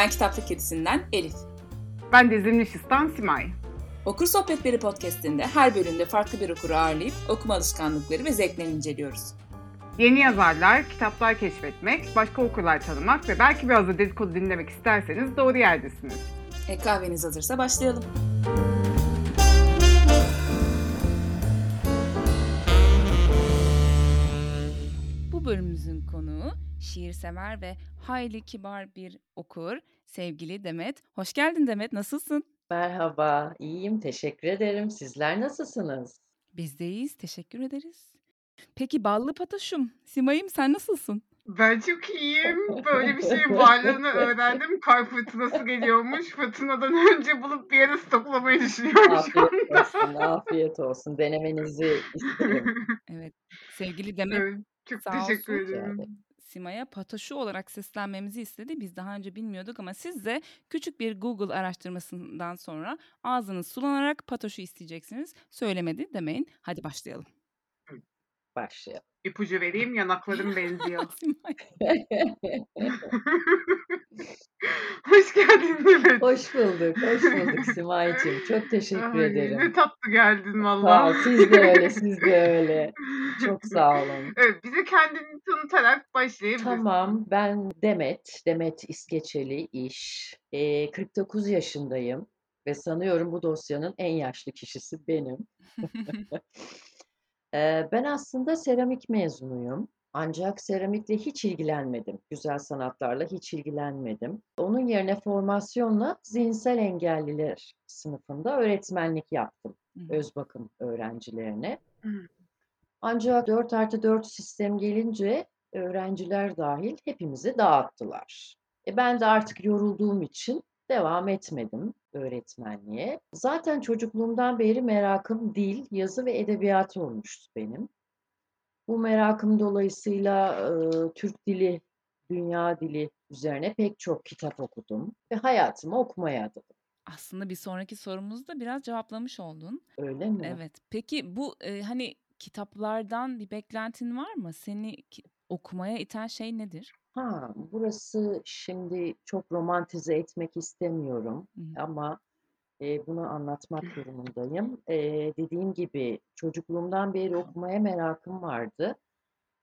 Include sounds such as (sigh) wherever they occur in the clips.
Ben Kitaplık Kedisi'nden Elif. Ben de Zimnişistan Simay. Okur Sohbetleri podcastinde her bölümde farklı bir okuru ağırlayıp okuma alışkanlıkları ve zevklerini inceliyoruz. Yeni yazarlar, kitaplar keşfetmek, başka okurlar tanımak ve belki biraz da dedikodu dinlemek isterseniz doğru yerdesiniz. E, kahveniz hazırsa başlayalım. Bu bölümümüzün konuğu şiirsever ve hayli kibar bir okur sevgili Demet. Hoş geldin Demet, nasılsın? Merhaba, iyiyim. Teşekkür ederim. Sizler nasılsınız? Biz de iyiyiz, teşekkür ederiz. Peki ballı pataşum, Simay'ım sen nasılsın? Ben çok iyiyim. Böyle bir şeyin varlığını öğrendim. Kar fırtınası geliyormuş. Fırtınadan önce bulup bir yere stoklamayı düşünüyorum şu Afiyet anda. olsun, afiyet olsun. Denemenizi isterim. (laughs) Evet, sevgili Demet Evet, çok sağ teşekkür olsun Rica ederim. Sima'ya pataşu olarak seslenmemizi istedi. Biz daha önce bilmiyorduk ama siz de küçük bir Google araştırmasından sonra ağzınız sulanarak pataşu isteyeceksiniz. Söylemedi demeyin. Hadi başlayalım. Başlayalım. İpucu vereyim, yanaklarım (laughs) benziyor. Simay. (laughs) (laughs) Hoş geldin Mehmet. Hoş bulduk, hoş bulduk (laughs) Simay'cığım. Çok teşekkür Ay, ederim. ne tatlı geldin valla. siz de öyle, (laughs) siz de öyle. Çok sağ olun. Evet, bize kendini tanıtarak başlayabilirsin. Tamam, ben Demet, Demet İskeçeli iş. Ee, 49 yaşındayım ve sanıyorum bu dosyanın en yaşlı kişisi benim. Ee, ben aslında seramik mezunuyum. Ancak seramikle hiç ilgilenmedim. Güzel sanatlarla hiç ilgilenmedim. Onun yerine formasyonla zihinsel engelliler sınıfında öğretmenlik yaptım. Hı. Öz bakım öğrencilerine. Hı. Ancak 4 artı 4 sistem gelince öğrenciler dahil hepimizi dağıttılar. E ben de artık yorulduğum için devam etmedim öğretmenliğe. Zaten çocukluğumdan beri merakım dil, yazı ve edebiyat olmuştu benim. Bu merakım dolayısıyla e, Türk dili, dünya dili üzerine pek çok kitap okudum ve hayatımı okumaya adadım. Aslında bir sonraki sorumuzda biraz cevaplamış oldun. Öyle mi? Evet. Peki bu e, hani kitaplardan bir beklentin var mı? Seni okumaya iten şey nedir? Ha, burası şimdi çok romantize etmek istemiyorum Hı hı. ama e, bunu anlatmak durumundayım. E, dediğim gibi çocukluğumdan beri okumaya merakım vardı.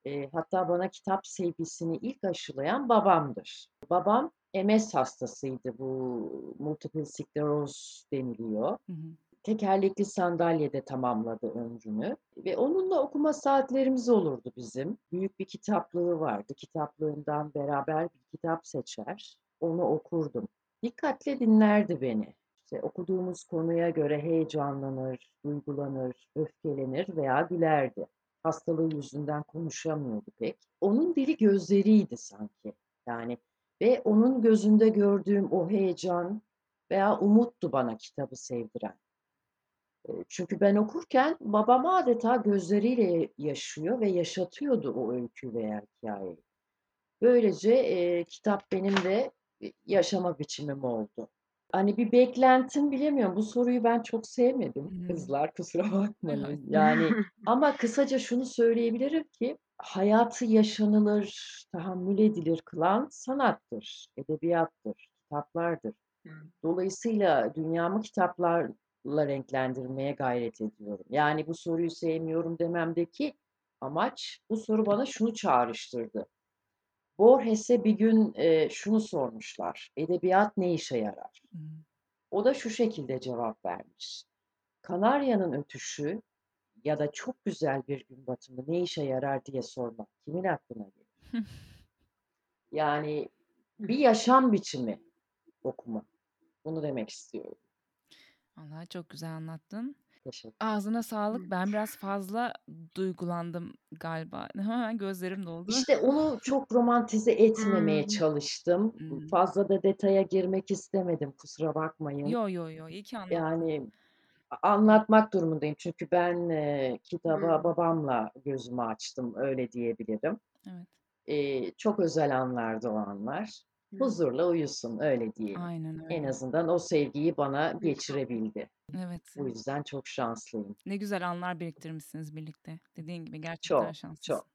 E, hatta bana kitap sevgisini ilk aşılayan babamdır. Babam MS hastasıydı. Bu multiple skleroz deniliyor. Hı hı. Tekerlekli sandalyede tamamladı ömrünü ve onunla okuma saatlerimiz olurdu bizim. Büyük bir kitaplığı vardı. Kitaplığından beraber bir kitap seçer, onu okurdum. Dikkatle dinlerdi beni. İşte okuduğumuz konuya göre heyecanlanır, duygulanır, öfkelenir veya gülerdi. Hastalığı yüzünden konuşamıyordu pek. Onun dili gözleriydi sanki. Yani ve onun gözünde gördüğüm o heyecan veya umuttu bana kitabı sevdiren. Çünkü ben okurken babam adeta gözleriyle yaşıyor ve yaşatıyordu o öykü veya hikayeyi. Böylece e, kitap benim de yaşama biçimim oldu. Hani bir beklentim bilemiyorum. Bu soruyu ben çok sevmedim. Kızlar kusura bakmayın. Yani (laughs) ama kısaca şunu söyleyebilirim ki hayatı yaşanılır, tahammül edilir kılan sanattır, edebiyattır, kitaplardır. Dolayısıyla dünyamı kitaplarla renklendirmeye gayret ediyorum. Yani bu soruyu sevmiyorum dememdeki amaç bu soru bana şunu çağrıştırdı. Borges'e bir gün e, şunu sormuşlar. Edebiyat ne işe yarar? O da şu şekilde cevap vermiş. Kanaryanın ötüşü ya da çok güzel bir gün batımı ne işe yarar diye sormak kimin aklına gelir? Yani bir yaşam biçimi okuma. Bunu demek istiyorum. Vallahi çok güzel anlattın. Teşekkür Ağzına sağlık. Ben biraz fazla duygulandım galiba. (laughs) Hemen gözlerim doldu. İşte onu çok romantize etmemeye Hmm. çalıştım. Hmm. Fazla da detaya girmek istemedim. Kusura bakmayın. Yo yo yo iyi ki anlattın. Yani a- anlatmak durumundayım. Çünkü ben e, kitaba Hmm. babamla gözümü açtım. Öyle diyebilirim. Evet. E, çok özel anlardı o anlar. Huzurla uyusun öyle diyelim. Aynen En öyle. azından o sevgiyi bana geçirebildi. Evet. Bu yüzden çok şanslıyım. Ne güzel anlar biriktirmişsiniz birlikte. Dediğin gibi gerçekten Çok, şanslısın. çok.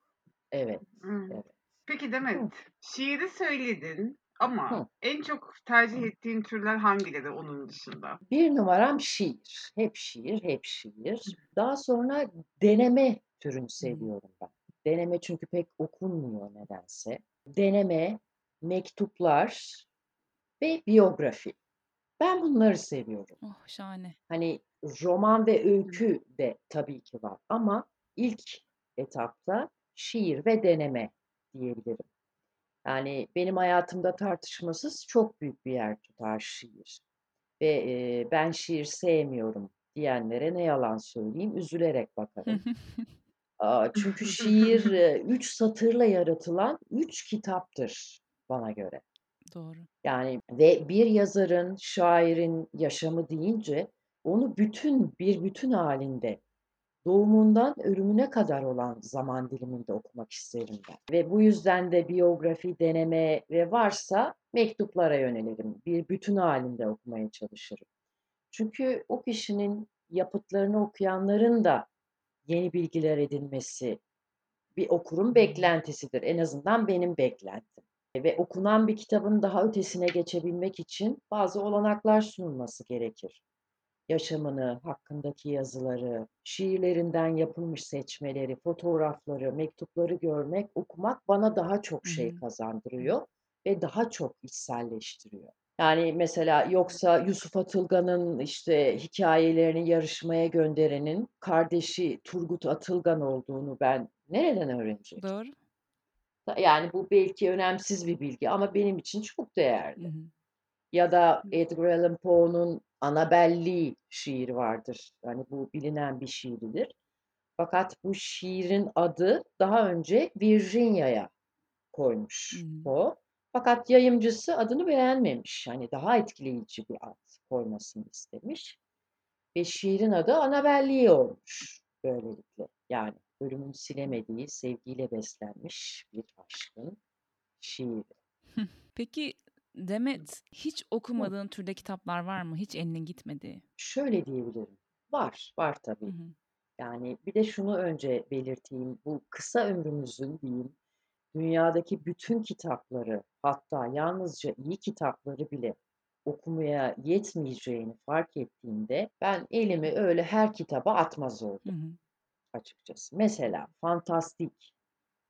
Evet, Hı. evet. Peki Demet, şiiri söyledin Ama Hı. en çok tercih ettiğin türler hangileri onun dışında? Bir numaram şiir. Hep şiir, hep şiir. Daha sonra deneme türünü seviyorum ben. Deneme çünkü pek okunmuyor nedense. Deneme, mektuplar ve biyografi. Ben bunları seviyorum. Oh şahane. Hani roman ve öykü de tabii ki var ama ilk etapta şiir ve deneme diyebilirim. Yani benim hayatımda tartışmasız çok büyük bir yer tutar şiir. Ve e, ben şiir sevmiyorum diyenlere ne yalan söyleyeyim üzülerek bakarım. (laughs) Aa, çünkü (laughs) şiir üç satırla yaratılan üç kitaptır bana göre. Doğru. Yani ve bir yazarın, şairin yaşamı deyince onu bütün bir bütün halinde doğumundan ölümüne kadar olan zaman diliminde okumak isterim ben. Ve bu yüzden de biyografi, deneme ve varsa mektuplara yönelirim. Bir bütün halinde okumaya çalışırım. Çünkü o kişinin yapıtlarını okuyanların da yeni bilgiler edinmesi bir okurun beklentisidir. En azından benim beklentim. Ve okunan bir kitabın daha ötesine geçebilmek için bazı olanaklar sunulması gerekir. Yaşamını, hakkındaki yazıları, şiirlerinden yapılmış seçmeleri, fotoğrafları, mektupları görmek, okumak bana daha çok şey kazandırıyor ve daha çok içselleştiriyor. Yani mesela yoksa Yusuf Atılgan'ın işte hikayelerini yarışmaya gönderenin kardeşi Turgut Atılgan olduğunu ben nereden öğrenecektim? Doğru. Yani bu belki önemsiz bir bilgi ama benim için çok Hı değerli. hı. Ya da Edgar Allan Poe'nun Annabel Lee şiiri vardır. Yani bu bilinen bir şiiridir. Fakat bu şiirin adı daha önce Virginia'ya koymuş Hımm. Poe. Fakat yayımcısı adını beğenmemiş. Hani daha etkileyici bir ad koymasını istemiş. Ve şiirin adı Annabel Lee olmuş böylelikle. Yani ölümün silemediği, sevgiyle beslenmiş bir aşkın şiiri. (laughs) Peki Demet, hiç okumadığın türde kitaplar var mı? Hiç elinin gitmediği? Şöyle diyebilirim. Var, var Hı tabii. hı. Yani bir de şunu önce belirteyim. Bu kısa ömrümüzün diyeyim, dünyadaki bütün kitapları, hatta yalnızca iyi kitapları bile okumaya yetmeyeceğini fark ettiğimde ben elimi öyle her kitaba atmaz Hı oldum hı. Açıkçası. Mesela fantastik,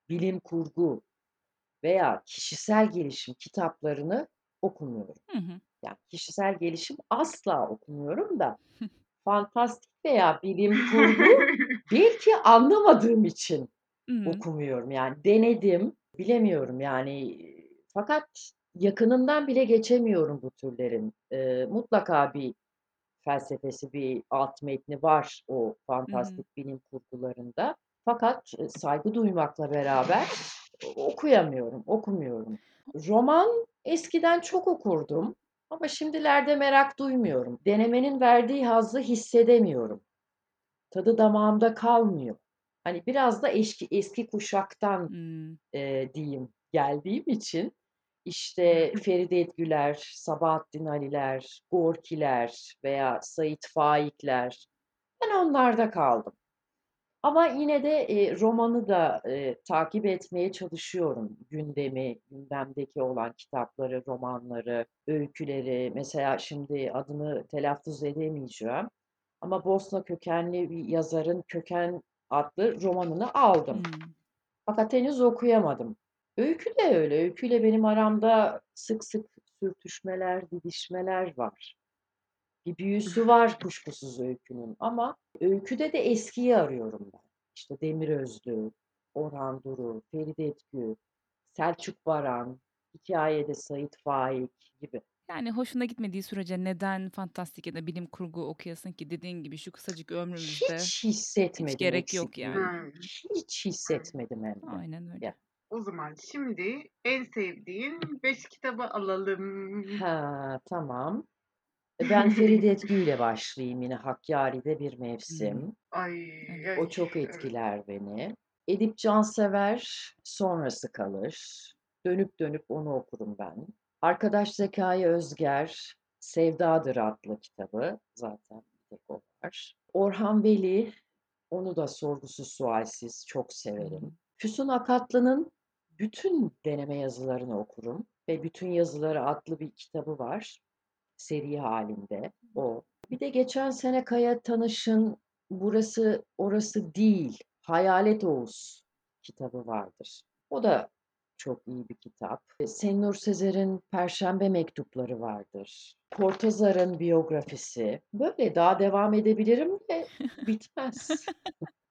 bilim kurgu veya kişisel gelişim kitaplarını okumuyorum. Hı hı. Yani kişisel gelişim asla okumuyorum da fantastik veya bilim kurgu belki anlamadığım için Hı okumuyorum. Yani denedim, bilemiyorum yani fakat yakınından bile geçemiyorum bu türlerin. Eee, mutlaka bir felsefesi, bir alt metni var o fantastik bilim kurgularında. Fakat e, saygı duymakla beraber okuyamıyorum, okumuyorum. Roman eskiden çok okurdum ama şimdilerde merak duymuyorum. Denemenin verdiği hazzı hissedemiyorum. Tadı damağımda kalmıyor. Hani biraz da eski eski kuşaktan Hımm. eee, diyeyim geldiğim için işte Feride Edgüler, Sabahattin Ali'ler, Gorki'ler veya Sait Faik'ler ben onlarda kaldım. Ama yine de eee, romanı da eee, takip etmeye çalışıyorum. Gündemi, gündemdeki olan kitapları, romanları, öyküleri. Mesela şimdi adını telaffuz edemeyeceğim ama Bosna kökenli bir yazarın Köken adlı romanını aldım. Hımm. Fakat henüz okuyamadım. Öykü de öyle. Öyküyle benim aramda sık sık sürtüşmeler, didişmeler var. Bir büyüsü var kuşkusuz öykünün ama öyküde de eskiyi arıyorum ben. İşte Demirözlü, Orhan Duru, Feride Edgü, Selçuk Baran, hikâyede Sait Faik gibi. Yani hoşuna gitmediği sürece neden fantastik ya da bilim kurgu okuyasın ki? Dediğin gibi şu kısacık ömrümüzde Hiç hiç hissetmedim gerek yok eksikliğini. yani. Hiç hissetmedim hem de. Aynen öyle. Ya. O zaman şimdi en sevdiğin 5 kitabı alalım. Ha, tamam. E, ben (laughs) Feride Edgü ile başlayayım yine Hakkari'de Bir. Mevsim. Ay, Evet. O ay, çok evet. etkiler beni. Edip Cansever Sonrası Kalır. Dönüp dönüp onu okurum ben. Arkadaş Zekai Özger Sevdadır adlı kitabı. Zaten bir tek o var. Orhan Veli onu da sorgusuz sualsiz çok severim. Füsun Akatlı'nın bütün deneme yazılarını okurum. ve Bütün Yazıları adlı bir kitabı var. Seri halinde o. Bir de geçen sene Kaya Tanış'ın Burası Orası Değil, Hayalet Oğuz kitabı vardır. O da çok iyi bir kitap. Senur Sezer'in Perşembe Mektupları vardır. Cortázar'ın biyografisi. Böyle daha devam edebilirim de (laughs) bitmez.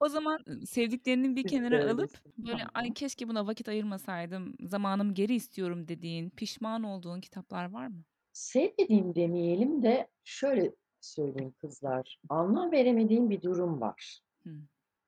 O zaman ı, sevdiklerini bir kenara alıp böyle ay keşke buna vakit ayırmasaydım, zamanımı geri istiyorum dediğin, pişman olduğun kitaplar var mı? Sevmediğim demeyelim de şöyle söyleyeyim kızlar. Anlam veremediğim bir durum var.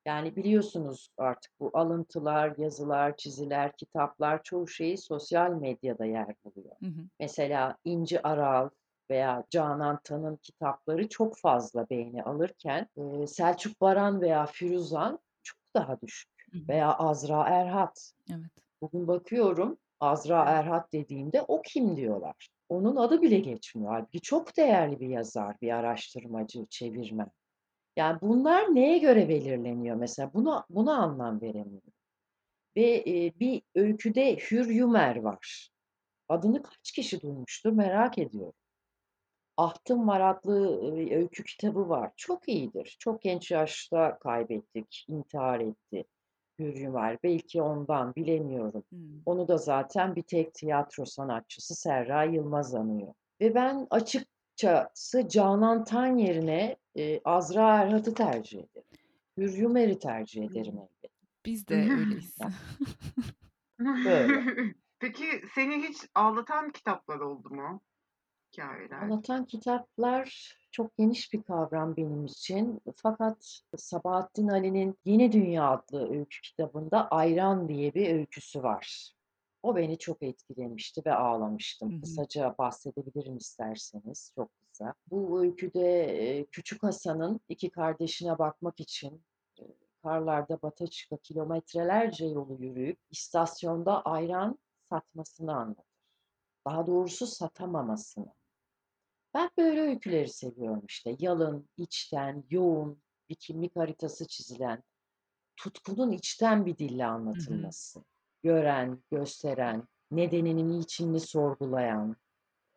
Yani biliyorsunuz artık bu alıntılar, yazılar, çiziler, kitaplar çoğu şeyi sosyal medyada yer buluyor. Hı hı. Mesela İnci Aral veya Canan Tan'ın kitapları çok fazla beğeni alırken Selçuk Baran veya Firuzan çok daha düşük. Hı. Veya Azra Erhat. Evet. Bugün bakıyorum Azra. Erhat dediğimde o kim diyorlar. Onun adı bile geçmiyor. Halbuki çok değerli bir yazar, bir araştırmacı, çevirmen. Yani bunlar neye göre belirleniyor mesela? Buna buna anlam veremiyorum. Ve eee, bir öyküde Hür Yumer var. Adını kaç kişi duymuştur merak ediyorum. Ahtım var adlı öykü kitabı var. Çok iyidir. Çok genç yaşta kaybettik, intihar etti Hür Yumer. Belki ondan bilemiyorum. Hımm. Onu da zaten bir tek tiyatro sanatçısı Serra Yılmaz anıyor. Ve ben açıkçası Canan Tan yerine eee, Azra Erhat'ı tercih ederim. Hür Yumer'i tercih ederim elbette. Biz de (laughs) öyleyiz. Böyle. (laughs) (laughs) Peki seni hiç ağlatan kitaplar oldu mu? Hikâyeler. Anlatan kitaplar çok geniş bir kavram benim için. Fakat Sabahattin Ali'nin Yeni Dünya adlı öykü kitabında Ayran diye bir öyküsü var. O beni çok etkilemişti ve Hı ağlamıştım. hı. Kısaca bahsedebilirim isterseniz, çok kısa. Bu öyküde eee, Küçük Hasan'ın iki kardeşine bakmak için eee, karlarda bata çıka kilometrelerce yolu yürüyüp istasyonda ayran satmasını anlatır. Daha doğrusu satamamasını. Ben böyle öyküleri seviyorum işte. Yalın, içten, yoğun, bir kimlik haritası çizilen, tutkunun içten bir dille Hı hı. anlatılması. Gören, gösteren, nedenini, niçinini sorgulayan.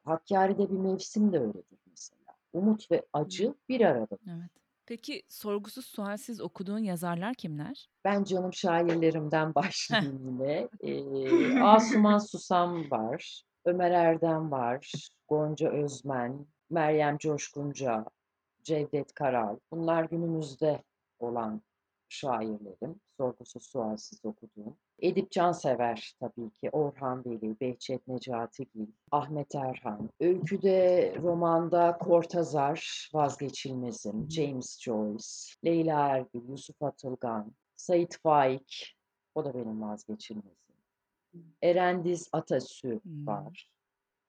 Hakkari'de bir mevsim de öyledir mesela. Umut ve acı bir arada. Evet. Peki sorgusuz sualsiz okuduğun yazarlar kimler? Ben canım şairlerimden başlayayım yine. (laughs) Eee, Asuman Susam var, Ömer Erdem var, Gonca Özmen, Meryem Coşkunca, Cevdet Karal. Bunlar günümüzde olan şairlerim. Sorgusuz sualsiz okuduğum. Edip Cansever tabii ki. Orhan Veli, Behçet Necatigil, Ahmet Erhan. Öyküde, romanda Cortázar Hı vazgeçilmezim. James Joyce, Leyla Ergül, Yusuf Atılgan, Sait Faik. O da benim vazgeçilmezim. Erendiz Atasü var.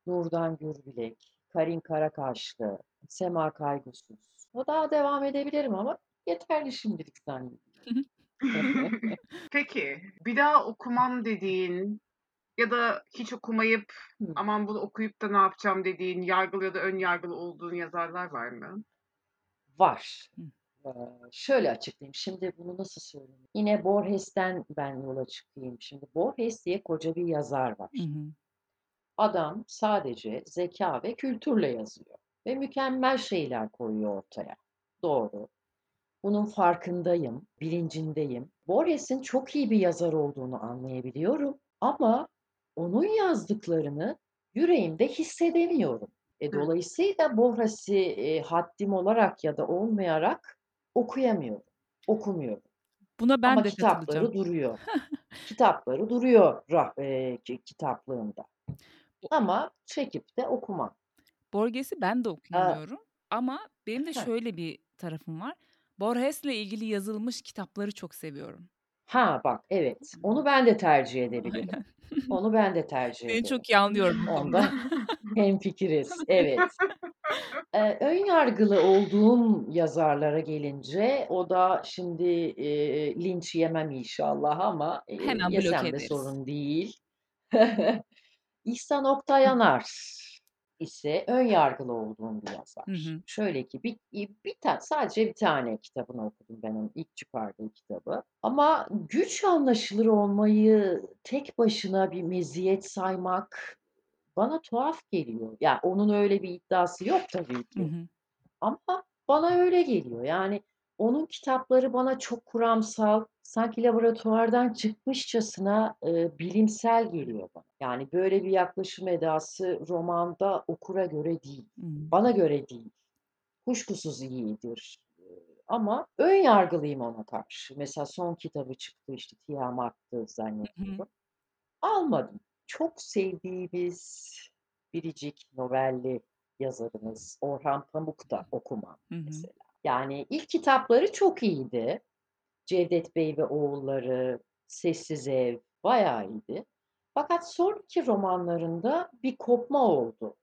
Nurdan Gürbilek, Karin Karakaşlı, Sema Kaygusuz. O daha devam edebilirim ama yeterli şimdilik zannediyorum. (laughs) Peki, bir daha okumam dediğin ya da hiç okumayıp aman bunu okuyup da ne yapacağım dediğin, yargılı ya da ön yargılı olduğun yazarlar var mı? Var. Hı. Şöyle açıklayayım. Şimdi bunu nasıl söyleyeyim? Yine Borges'ten ben yola çıkayım. Şimdi Borges diye koca bir yazar Hı var. hı. Adam sadece zekâ ve kültürle yazıyor ve mükemmel şeyler koyuyor ortaya. Doğru. Bunun farkındayım, bilincindeyim. Borges'in çok iyi bir yazar olduğunu anlayabiliyorum ama onun yazdıklarını yüreğimde hissedemiyorum. E, Hı. dolayısıyla Borges'i, eee, haddim olarak ya da olmayarak okuyamıyorum, okumuyorum. Buna ben Ama de kitapları duruyor. (laughs) Kitapları duruyor ki kitaplığımda. Ama çekip de okumam. Borges'i ben de Aaa okuyamıyorum ama benim de şöyle bir tarafım var. Borges'le ilgili yazılmış kitapları çok seviyorum. Ha, bak, evet. Onu ben de tercih edebilirim. Aynen. (laughs) Onu ben de tercih Seni ederim. çok iyi anlıyorum bu konuda. Onda (laughs) hemfikiriz. Evet. (laughs) Eee, ön yargılı olduğum yazarlara gelince o da şimdi, eee, linç yemem inşallah ama, eee, Hemen bloke yesem de ederiz. sorun değil. İhsan Oktay Yanar ise ön yargılı olduğum bir Hı yazar. hı. Şöyle ki bir bir ta sadece bir tane kitabını okudum ben onun ilk çıkardığı kitabı ama güç anlaşılır olmayı tek başına bir meziyet saymak bana tuhaf geliyor. Ya onun öyle bir iddiası yok tabii Hı ki. hı. Ama bana öyle geliyor. Yani onun kitapları bana çok kuramsal, sanki laboratuvardan çıkmışçasına e, bilimsel geliyor bana. Yani böyle bir yaklaşım edası romanda okura göre değil. Hmm. Bana göre değil. Kuşkusuz iyidir. Ee, Ama ön yargılıyım ona karşı. Mesela son kitabı çıktı işte Tiamat'tı zannediyorum. Almadım. Çok sevdiğimiz biricik novelli yazarımız Orhan Pamuk da okumam mesela. Yani ilk kitapları çok iyiydi. Cevdet Bey ve Oğulları, Sessiz Ev bayağı iyiydi. Fakat sonraki romanlarında bir kopma oldu.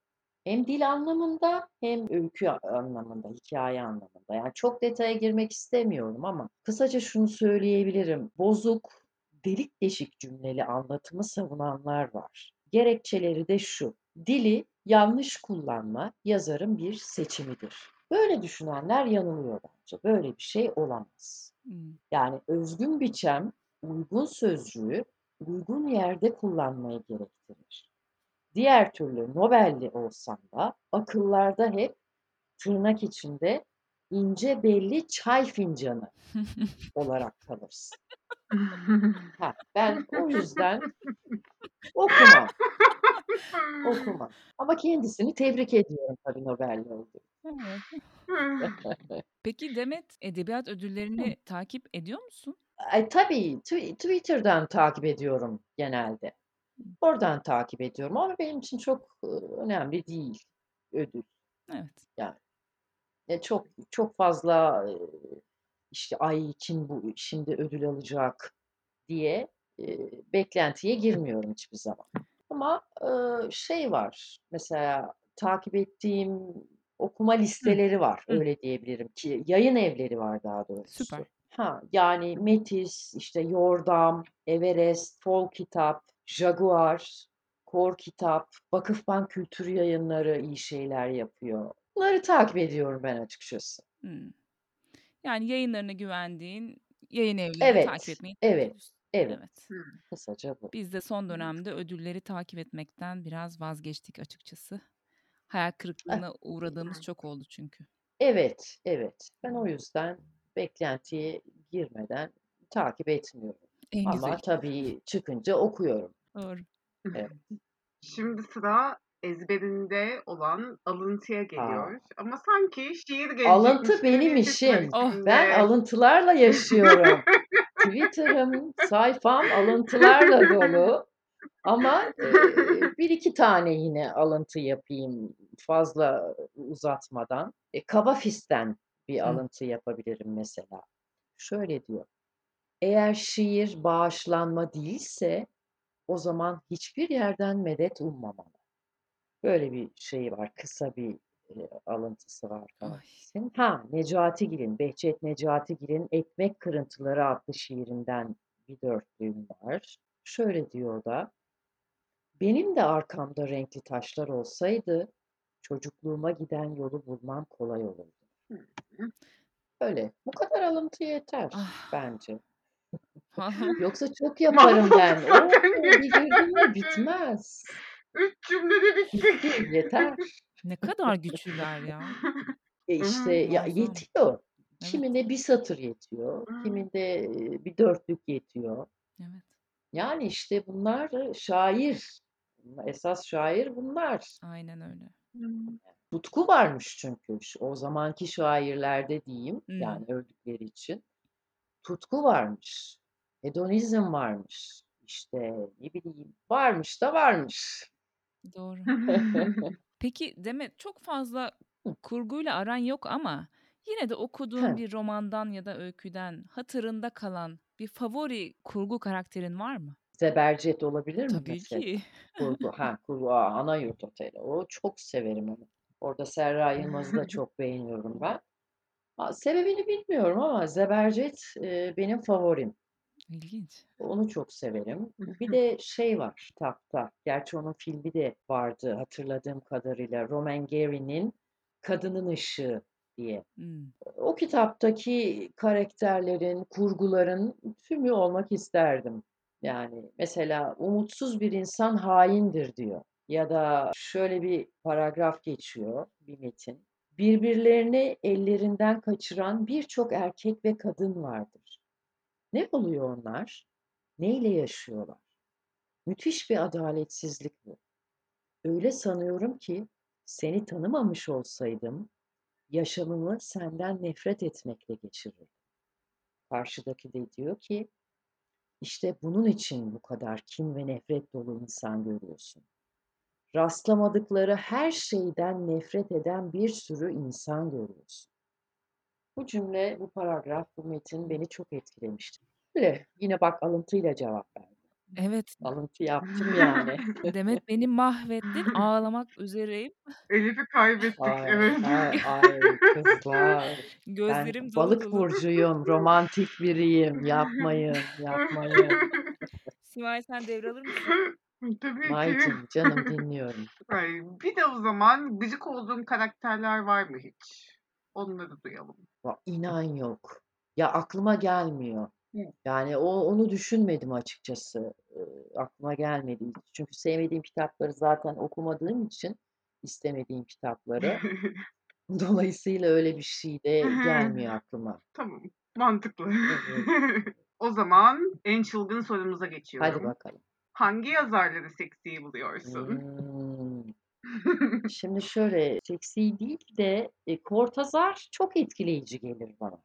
Hem dil anlamında hem öykü anlamında, hikaye anlamında. Yani çok detaya girmek istemiyorum ama kısaca şunu söyleyebilirim. Bozuk, delik deşik cümleli anlatımı savunanlar var. Gerekçeleri de şu. Dili yanlış kullanma yazarın bir seçimidir. Böyle düşünenler yanılıyor bence. Böyle bir şey olamaz. Hmm. Yani özgün biçem, uygun sözcüğü uygun yerde kullanmayı gerektirir. Diğer türlü novelli olsam da akıllarda hep tırnak içinde ince belli çay fincanı olarak kalırsın. (laughs) Ha, ben o yüzden okumam, okumam. Ama kendisini tebrik ediyorum tabii novelli olduğu. (laughs) Peki Demet, edebiyat ödüllerini takip ediyor musun? Ay, tabii tw- Twitter'dan takip ediyorum genelde. Oradan takip ediyorum ama benim için çok e, önemli değil ödül. Evet. E, çok çok fazla e, işte ay kim bu şimdi ödül alacak diye e, beklentiye girmiyorum hiçbir zaman. Ama e, şey var mesela takip ettiğim okuma listeleri var hı. öyle diyebilirim ki yayın evleri var daha doğrusu. Süper. Ha yani Metis, işte Yordam, Everest, Fol Kitap, Jaguar, Kor Kitap, Vakıfbank Kültür Yayınları iyi şeyler yapıyor. Bunları takip ediyorum ben açıkçası. Hmm. Yani yayınlarına güvendiğin yayın evlerini takip Evet, etmeyi evet, evet. Evet. Kısaca bu. Biz de son dönemde ödülleri takip etmekten biraz vazgeçtik açıkçası. Hayal kırıklığına uğradığımız çok oldu çünkü. Evet, evet. Ben o yüzden beklentiye girmeden takip etmiyorum. En Ama güzeli. tabii çıkınca okuyorum. Doğru. Evet. (laughs) Şimdi sıra ezberinde olan alıntıya Aa, geliyor. Ama sanki şiir gelecekmiş alıntı gibi benim işim. Oh. Ben alıntılarla yaşıyorum. (laughs) Twitter'ım, sayfam alıntılarla dolu. Ama e, bir iki tane yine alıntı yapayım fazla uzatmadan. E, Kabafis'ten bir Hı. alıntı yapabilirim mesela. Şöyle diyor. Eğer şiir bağışlanma değilse o zaman hiçbir yerden medet ummamalı. Böyle bir şey var. Kısa bir e, alıntısı var Ay. Kabafis'in. Ha Necatigil'in, Behçet Necatigil'in Ekmek Kırıntıları adlı şiirinden bir dörtlüğüm var. Şöyle diyor da. Benim de arkamda renkli taşlar olsaydı çocukluğuma giden yolu bulmam kolay olurdu. Öyle. Bu kadar alıntı yeter Ah. bence. Yoksa çok (laughs) yaparım ben. Oo, bir girdim mi bitmez. Üç cümlede (laughs) bittik. Bitti, yeter. Ne kadar güçlüler ya. E işte ya yetiyor. Evet. Kimine bir satır yetiyor, kiminde bir dörtlük yetiyor. Evet. Yani işte bunlar şair. Esas şair bunlar. Aynen öyle. Tutku varmış çünkü o zamanki şairlerde diyeyim Hmm. yani öldükleri için tutku varmış. Hedonizm varmış. İşte ne bileyim varmış da varmış. Doğru. (laughs) (laughs) Peki Demet çok fazla Hı. kurguyla aran yok ama yine de okuduğun bir romandan ya da öyküden hatırında kalan bir favori kurgu karakterin var mı? Zebercet olabilir mi Tabii mesela? ki. Kurgu, ha (laughs) kurgu, aa, ana yurt oteli. O çok severim onu. Orada Serra Yılmaz'ı da (laughs) çok beğeniyorum ben. Ha, sebebini bilmiyorum ama Zebercet e, benim favorim. İlginç. Onu çok severim. Bir de şey var kitapta. Gerçi onun filmi de vardı hatırladığım kadarıyla. Roman Gary'nin Kadının Işığı diye. Hmm. O kitaptaki karakterlerin, kurguların tümü olmak isterdim. Yani mesela umutsuz bir insan haindir diyor. Ya da şöyle bir paragraf geçiyor, bir metin. Birbirlerini ellerinden kaçıran birçok erkek ve kadın vardır. Ne oluyor onlar? Neyle yaşıyorlar? Müthiş bir adaletsizlik bu. Öyle sanıyorum ki seni tanımamış olsaydım yaşamımı senden nefret etmekle geçirirdim. Karşıdaki de diyor ki işte bunun için bu kadar kin ve nefret dolu insan görüyorsun. Rastlamadıkları her şeyden nefret eden bir sürü insan görüyorsun. Bu cümle, bu paragraf, bu metin beni çok etkilemişti. Öyle, yine bak alıntıyla cevap verdim. Evet. Alıntı yaptım (laughs) yani. Demet beni mahvettin. Ağlamak üzereyim. Elif'i kaybettik. Ay, Evet. ay, (laughs) ay kızlar. Ben Gözlerim dolu balık dolu. burcuyum, romantik biriyim. Yapmayın, yapmayın. Simay sen devralır mısın? (laughs) Tabii ki. Maycım, canım dinliyorum. Ay, bir de o zaman gıcık olduğun karakterler var mı hiç? Onları duyalım. Va- İnan yok. Ya aklıma gelmiyor. Hı. Yani o onu düşünmedim açıkçası. Ee, aklıma gelmedi hiç. Çünkü sevmediğim kitapları zaten okumadığım için istemediğim kitapları. (laughs) Dolayısıyla öyle bir şey de gelmiyor aklıma. Tamam. Mantıklı. Evet. (laughs) o zaman en çılgın sorumuza geçiyorum. Hadi bakalım. Hangi yazarları seksi buluyorsun? Hmm. (laughs) Şimdi şöyle seksi değil de e, Cortázar çok etkileyici gelir bana.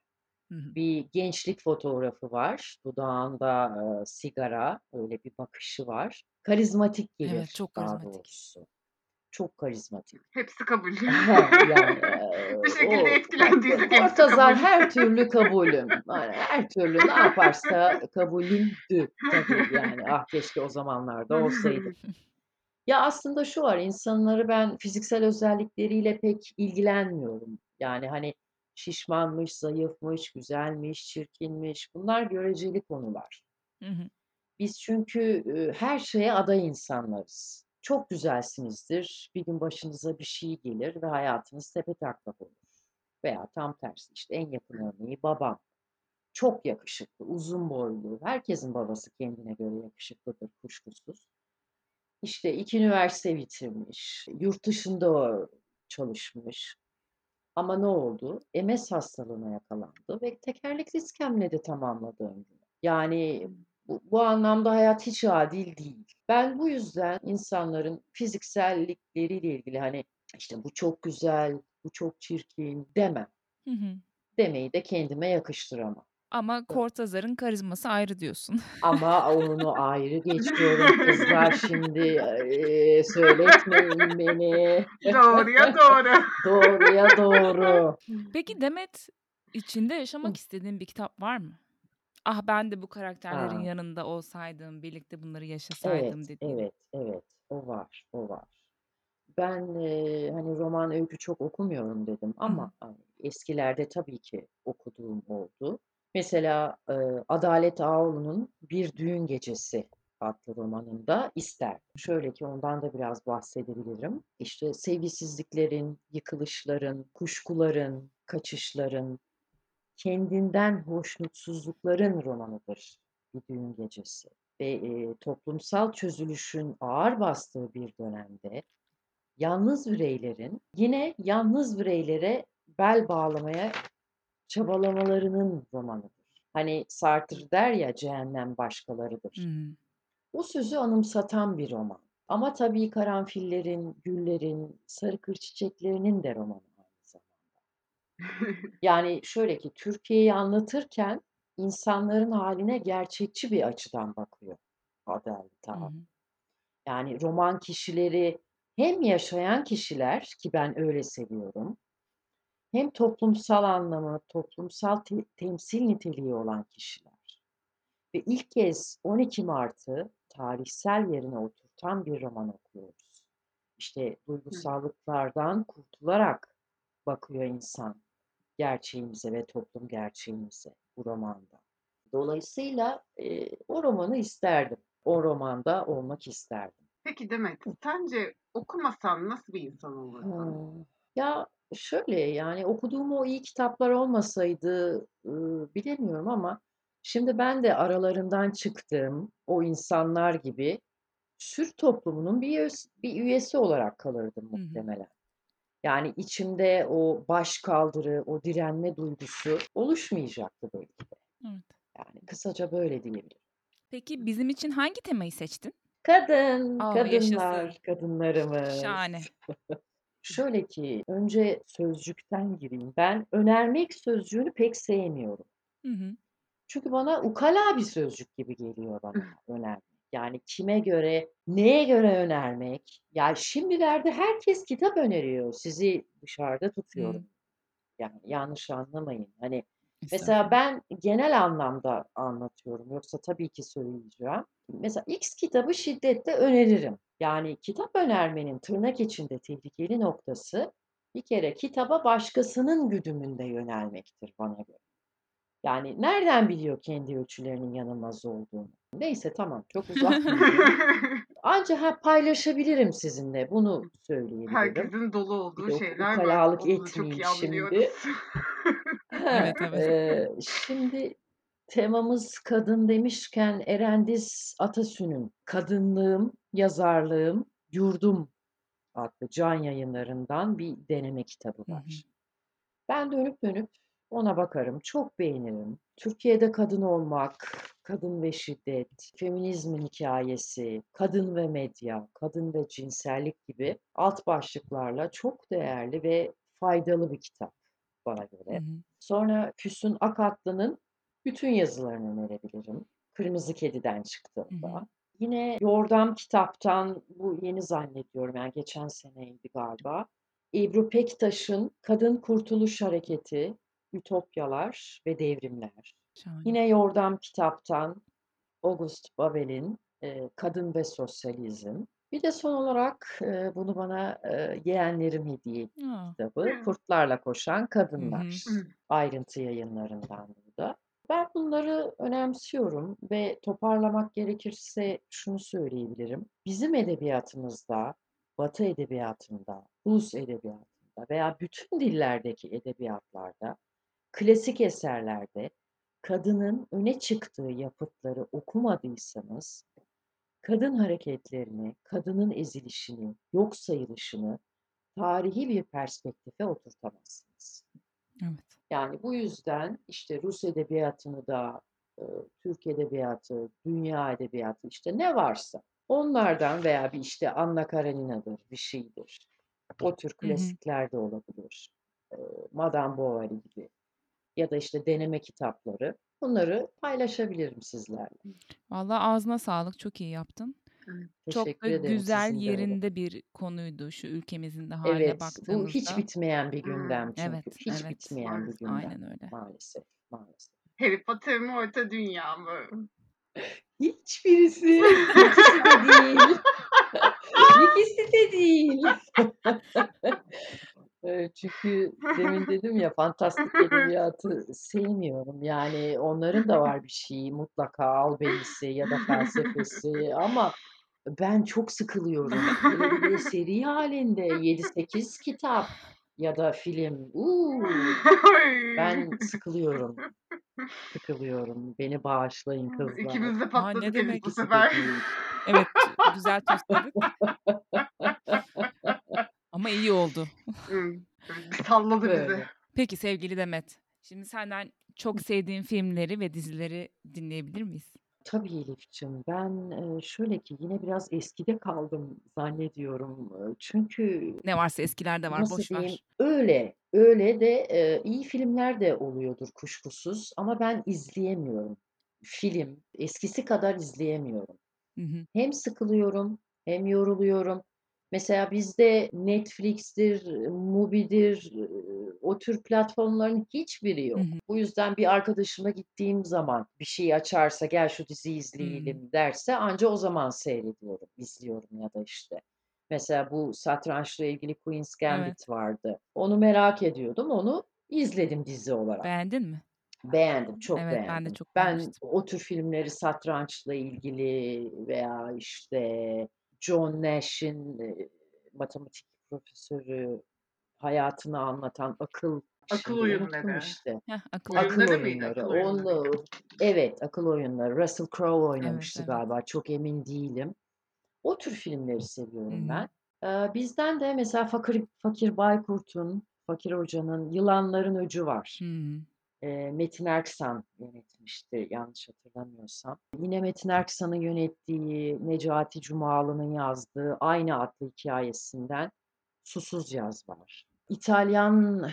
Bir gençlik fotoğrafı var. Dudağında e, sigara, öyle bir bakışı var. Karizmatik gelir Evet, çok karizmatik. doğrusu. Çok karizmatik. (laughs) Hepsi kabul. yani e, (laughs) Bir şekilde o etkilendiysek hepsi Cortázar kabul. her türlü kabulüm. Yani her türlü ne yaparsa kabulümdü tabii yani. Ah keşke o zamanlarda olsaydı. Ya aslında şu var, insanları ben fiziksel özellikleriyle pek ilgilenmiyorum. Yani hani şişmanmış, zayıfmış, güzelmiş, çirkinmiş bunlar göreceli konular. Hı hı. Biz çünkü e, her şeye aday insanlarız. Çok güzelsinizdir, bir gün başınıza bir şey gelir ve hayatınız tepetaklak olur. Veya tam tersi işte en yakın örneği babam. Çok yakışıklı, uzun boylu. Herkesin babası kendine göre yakışıklıdır kuşkusuz. İşte iki üniversite bitirmiş, yurt dışında çalışmış. Ama ne oldu? MS hastalığına yakalandı ve tekerlekli iskemlede tamamladı ömrünü. Yani bu, bu anlamda hayat hiç adil değil. Ben bu yüzden insanların fiziksellikleriyle ilgili hani işte bu çok güzel, bu çok çirkin demem. Hı hı. Demeyi de kendime yakıştıramam. Ama Cortázar'ın karizması ayrı diyorsun. Ama onu ayrı (laughs) geçiyorum kızlar şimdi eee, söyletmeyin beni. Doğruya doğru. (laughs) Doğruya doğru. Peki Demet içinde yaşamak istediğin bir kitap var mı? Ah ben de bu karakterlerin Ha. yanında olsaydım, birlikte bunları yaşasaydım Evet, dediğin. evet, evet. O var, o var. Ben eee, hani roman öykü çok okumuyorum dedim Hı hı. ama hani eskilerde tabii ki okuduğum oldu. Mesela eee, Adalet Ağoğlu'nun Bir Düğün Gecesi adlı romanında isterdim. Şöyle ki ondan da biraz bahsedebilirim. İşte sevgisizliklerin, yıkılışların, kuşkuların, kaçışların, kendinden hoşnutsuzlukların romanıdır Bir Düğün Gecesi. Ve e, toplumsal çözülüşün ağır bastığı bir dönemde yalnız bireylerin yine yalnız bireylere bel bağlamaya çabalamalarının romanıdır. Hani Sartre der ya cehennem başkalarıdır. Hı. O sözü anımsatan bir roman. Ama tabii karanfillerin, güllerin, sarı kır çiçeklerinin de romanı aynı zamanda. (laughs) Yani şöyle ki Türkiye'yi anlatırken insanların haline gerçekçi bir açıdan bakıyor Ağam. hı. Yani roman kişileri hem yaşayan kişiler ki ben öyle seviyorum hem toplumsal anlamı, toplumsal te- temsil niteliği olan kişiler. Ve ilk kez 12 Mart'ı tarihsel yerine oturtan bir roman okuyoruz. İşte duygusallıklardan kurtularak bakıyor insan gerçeğimize ve toplum gerçeğimize bu romanda. Dolayısıyla e, o romanı isterdim. O romanda olmak isterdim. Peki Demet, sence okumasan nasıl bir insan olurdun? Hmm. Ya şöyle yani okuduğum o iyi kitaplar olmasaydı e, bilemiyorum ama şimdi ben de aralarından çıktığım o insanlar gibi Sürü toplumunun bir üyesi, bir üyesi olarak kalırdım Hı hı. muhtemelen. Yani içimde o baş kaldırı, o direnme duygusu oluşmayacaktı belki de. Evet. Yani kısaca böyle diyebilirim. Peki bizim için hangi temayı seçtin? Kadın, Aa, kadınlar, yaşasın. kadınlarımız. Şahane. (laughs) Şöyle ki önce sözcükten gireyim. Ben önermek sözcüğünü pek sevmiyorum. Hı hı. Çünkü bana ukala bir sözcük gibi geliyor bana önermek. Yani kime göre, neye göre önermek? Ya şimdilerde herkes kitap öneriyor. Sizi dışarıda tutuyorum. Yani yanlış anlamayın. Hani mesela ben genel anlamda anlatıyorum. Yoksa tabii ki söyleyeceğim. Mesela X kitabı şiddetle öneririm. Yani kitap önermenin tırnak içinde tehlikeli noktası bir kere kitaba başkasının güdümünde yönelmektir bana göre. Yani nereden biliyor kendi ölçülerinin yanılmaz olduğunu? Neyse tamam çok uzatmayayım. (laughs) Ancak ha, paylaşabilirim sizinle bunu söyleyebilirim. Herkesin dolu Bir olduğu o şeyler var. ukalalık etmeyeyim iyi şimdi. (laughs) Evet, evet. Eee, şimdi temamız kadın demişken Erendiz Atasü'nün Kadınlığım, Yazarlığım, Yurdum adlı can yayınlarından bir deneme kitabı Hı hı. var. Ben dönüp dönüp ona bakarım, çok beğenirim. Türkiye'de kadın olmak, kadın ve şiddet, feminizmin hikayesi, kadın ve medya, kadın ve cinsellik gibi alt başlıklarla çok değerli ve faydalı bir kitap bana Hı göre. hı. Sonra Füsun Akatlı'nın bütün yazılarını önerebilirim. Kırmızı Kedi'den Hı hı. çıktığında. Yine Yordam kitaptan, bu yeni zannediyorum yani geçen seneydi galiba. Ebru Pektaş'ın Kadın Kurtuluş Hareketi, Ütopyalar ve Devrimler. Şahane. Yine Yordam kitaptan August Babel'in e, Kadın ve Sosyalizm. Bir de son olarak e, bunu bana e, yeğenlerim hediye etti kitabı. Kurtlarla Koşan Hı Kadınlar. hı. Ayrıntı yayınlarından burada. Ben bunları önemsiyorum ve toparlamak gerekirse şunu söyleyebilirim. Bizim edebiyatımızda, Batı edebiyatında, Rus edebiyatında veya bütün dillerdeki edebiyatlarda, klasik eserlerde kadının öne çıktığı yapıtları okumadıysanız, kadın hareketlerini, kadının ezilişini, yok sayılışını tarihi bir perspektife oturtamazsınız. Evet. Yani bu yüzden işte Rus edebiyatını da, e, Türk edebiyatı, dünya edebiyatı işte ne varsa onlardan veya bir işte Anna Karenina'dır, bir şeydir. O tür klasikler de olabilir. E, Madame Bovary gibi ya da işte deneme kitapları. Bunları paylaşabilirim sizlerle. Vallahi ağzına sağlık. Çok iyi yaptın. Çok da ederim. güzel Sizin de öyle. yerinde bir konuydu şu ülkemizin de haline Evet, bu hiç baktığımızda. bitmeyen bir gündem çünkü. Evet, Hiç evet. bitmeyen bir maalesef. gündem. Aynen öyle. Maalesef, maalesef. Harry Potter mı Orta Dünya mı? Hiçbirisi, (laughs) ikisi de değil. İkisi de değil. (laughs) Eee, çünkü demin dedim ya fantastik edebiyatı sevmiyorum. Yani onların da var bir şeyi mutlaka albenisi ya da felsefesi ama ben çok sıkılıyorum. Bir de (laughs) seri halinde 7-8 kitap ya da film. Uuu, ben sıkılıyorum. Sıkılıyorum. Beni bağışlayın kızlar. İkimiz de ne patladık Elif demek? bu sefer. Evet, güzel (laughs) tostladık. Ama iyi oldu. Salladı bizi. Böyle. Peki sevgili Demet. Şimdi senden çok sevdiğin filmleri ve dizileri dinleyebilir miyiz? Tabii Elifciğim. Ben eee, şöyle ki yine biraz eskide kaldım zannediyorum. Eee, Çünkü Ne varsa eskilerde var, nasıl boş diyeyim? ver. Öyle, öyle de eee, iyi filmler de oluyordur kuşkusuz ama ben izleyemiyorum. Film eskisi kadar izleyemiyorum. Hı hı. Hem sıkılıyorum hem yoruluyorum. Mesela bizde Netflix'tir, Mubi'dir, o tür platformların hiçbiri Hı yok. hı. Bu yüzden bir arkadaşıma gittiğim zaman bir şey açarsa gel şu diziyi izleyelim derse anca o zaman seyrediyorum, izliyorum ya da işte. Mesela bu satrançla ilgili Queen's Evet. Gambit vardı. Onu merak ediyordum. Onu izledim dizi olarak. Beğendin mi? Beğendim, çok Evet, ben de beğendim. çok Ben beğenmiştim. o tür filmleri satrançla ilgili veya işte John Nash'in eee, matematik profesörü hayatını anlatan akıl Akıl oyunları. işte. Heh, akıl Akıl oyunları. Oyunları. Akıl oyunları. Onu evet, akıl oyunları. Russell Crowe Evet, oynamıştı evet. galiba. Çok emin değilim. O tür filmleri seviyorum hı. ben. Eee, bizden de mesela Fakir Fakir Baykurt'un, Fakir Hoca'nın Yılanların Öcü var. Hıı. Eee, Metin Erksan yönetmişti yanlış hatırlamıyorsam. Yine Metin Erksan'ın yönettiği, Necati Cumalı'nın yazdığı aynı adlı hikâyesinden Susuz Yaz var. İtalyan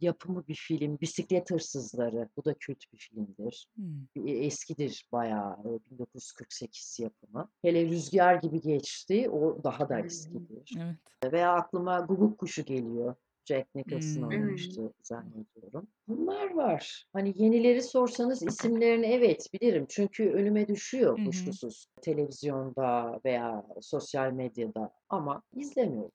yapımı bir film Bisiklet Hırsızları. Bu da kült bir filmdir. Eee, eskidir bayağı, eee, 1948 yapımı. Hele Rüzgâr Gibi Geçti, o daha da eskidir. Evet. Veya aklıma Guguk Kuşu geliyor. Jack Nicholson Hımm. oynamıştı zannediyorum. Bunlar var. Hani yenileri sorsanız isimlerini evet bilirim. Çünkü önüme düşüyor hı. kuşkusuz televizyonda veya sosyal medyada ama izlemiyorum.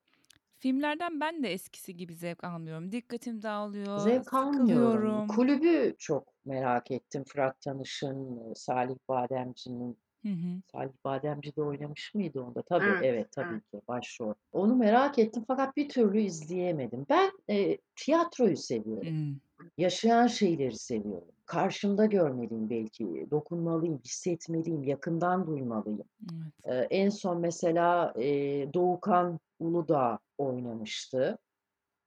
Filmlerden ben de eskisi gibi zevk almıyorum. Dikkatim dağılıyor, Zevk almıyorum. Kulübü çok merak ettim. Fırat Tanış'ın, Salih Bademci'nin Hı hı. Salih Bademci de oynamış mıydı onda? Tabii, Evet, evet, tabii evet. ki başrol. Onu merak ettim fakat bir türlü izleyemedim. Ben, eee, tiyatroyu seviyorum. Yaşayan şeyleri seviyorum. Karşımda görmeliyim belki, dokunmalıyım, hissetmeliyim, yakından duymalıyım. Evet. En son mesela, eee, Doğukan Uludağ oynamıştı.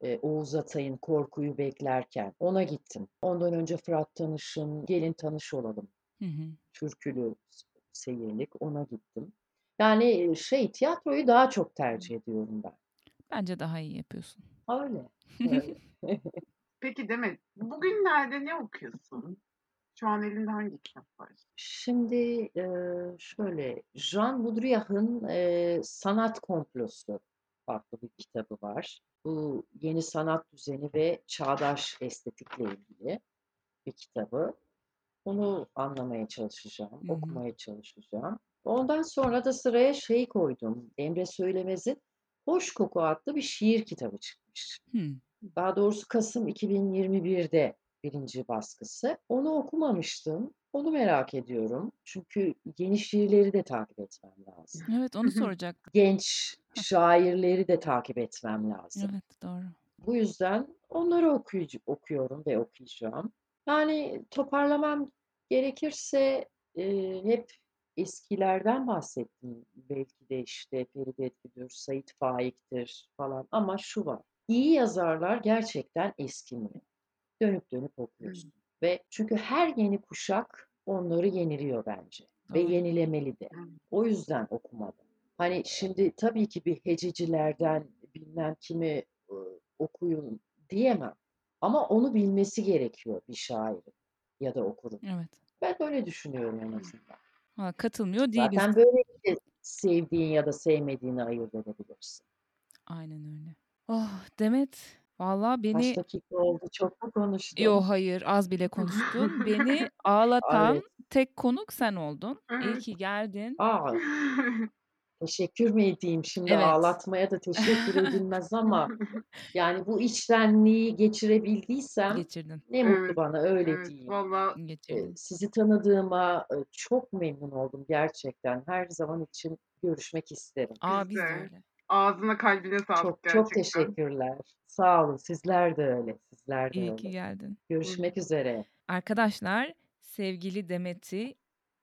Eee, Oğuz Atay'ın Korkuyu Beklerken. Ona gittim. Ondan önce Fırat Tanış'ın Gelin Tanış Olalım Hı hı. türkülü seyirlik, ona gittim. Yani, şey, tiyatroyu daha çok tercih ediyorum ben. Bence daha iyi yapıyorsun. Öyle, (laughs) öyle. Peki Demet, bugünlerde ne okuyorsun? Şu an elinde hangi kitap var? Şimdi, şöyle, Jean Baudrillard'ın, Sanat Komplosu adlı bir kitabı var. Bu yeni sanat düzeni ve çağdaş estetikle ilgili bir kitabı. Onu anlamaya çalışacağım, Hı hı. okumaya çalışacağım. Ondan sonra da sıraya şeyi koydum, Emre Söylemez'in Hoş Koku adlı bir şiir kitabı çıkmış. Hımm. Daha doğrusu kasım 2021'de 1. baskısı. Onu okumamıştım. Onu merak ediyorum. Çünkü yeni şiirleri de takip etmem lazım. Evet, Hı onu hı. (laughs) soracaktım. Genç şairleri de takip etmem lazım. Evet, doğru. Bu yüzden onları okuyucu okuyorum ve okuyacağım. Yani toparlamam gerekirse, eee, hep eskilerden bahsettim. Belki de işte Feride Edgüdür, Sait Faik'tir falan ama şu var, iyi yazarlar gerçekten eskimiyor. Dönüp dönüp Hımm. okuyorsun ve çünkü her yeni kuşak onları yeniliyor bence ve Doğru. yenilemeli de. Hımm. O yüzden okumadım. Hani şimdi tabii ki bir hececilerden bilmem kimi, ııı, okuyun diyemem ama onu bilmesi gerekiyor bir şairin ya da okurun. Evet. Ben öyle düşünüyorum en azından. Valla katılmıyor değiliz. Zaten böylelikle sevdiğin ya da sevmediğini ayırt edebilirsin. Aynen öyle. Oh, Demet, valla Kaç beni dakika oldu? Çok mu Yo, konuştum? hayır, az bile konuştun. Beni (laughs) ağlatan Evet. tek konuk sen oldun. İyi ki (laughs) geldin. A! Teşekkür mü edeyim? Şimdi Evet. ağlatmaya da teşekkür edilmez ama (laughs) yani bu içtenliği geçirebildiysem Geçirdin. ne mutlu Evet, bana, öyle evet. diyeyim. Valla Eee, Geçirdin. sizi tanıdığıma, çok memnun oldum gerçekten. Her zaman için görüşmek isterim. A, biz de öyle. Ağzına kalbine sağlık Çok çok gerçekten. teşekkürler. Sağ olun. Sizler de öyle, sizler de İyi ki öyle. geldin. Hı hı. Görüşmek üzere. Arkadaşlar, sevgili Demet'i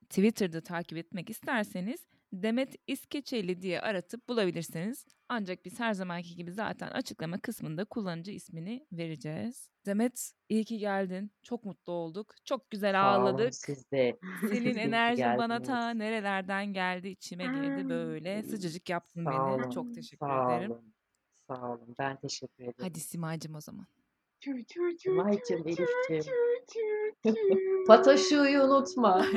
Twitter'da takip etmek isterseniz Demet İskeçeli diye aratıp bulabilirsiniz. Ancak biz her zamanki gibi zaten açıklama kısmında kullanıcı ismini vereceğiz. Demet, iyi ki geldin. Çok mutlu olduk. Çok güzel Sağ olun ağladık. siz de. Senin Siz (laughs) de ki enerjin bana ta nerelerden geldi, içime girdi böyle. Sıcacık yaptın Sağ beni. Çok olun, teşekkür sağ ederim. olun, sağ olun. Ben teşekkür ederim. Hadi Simacım o zaman. Çu Elif'ciğim. Pataşu'yu unutma. (laughs)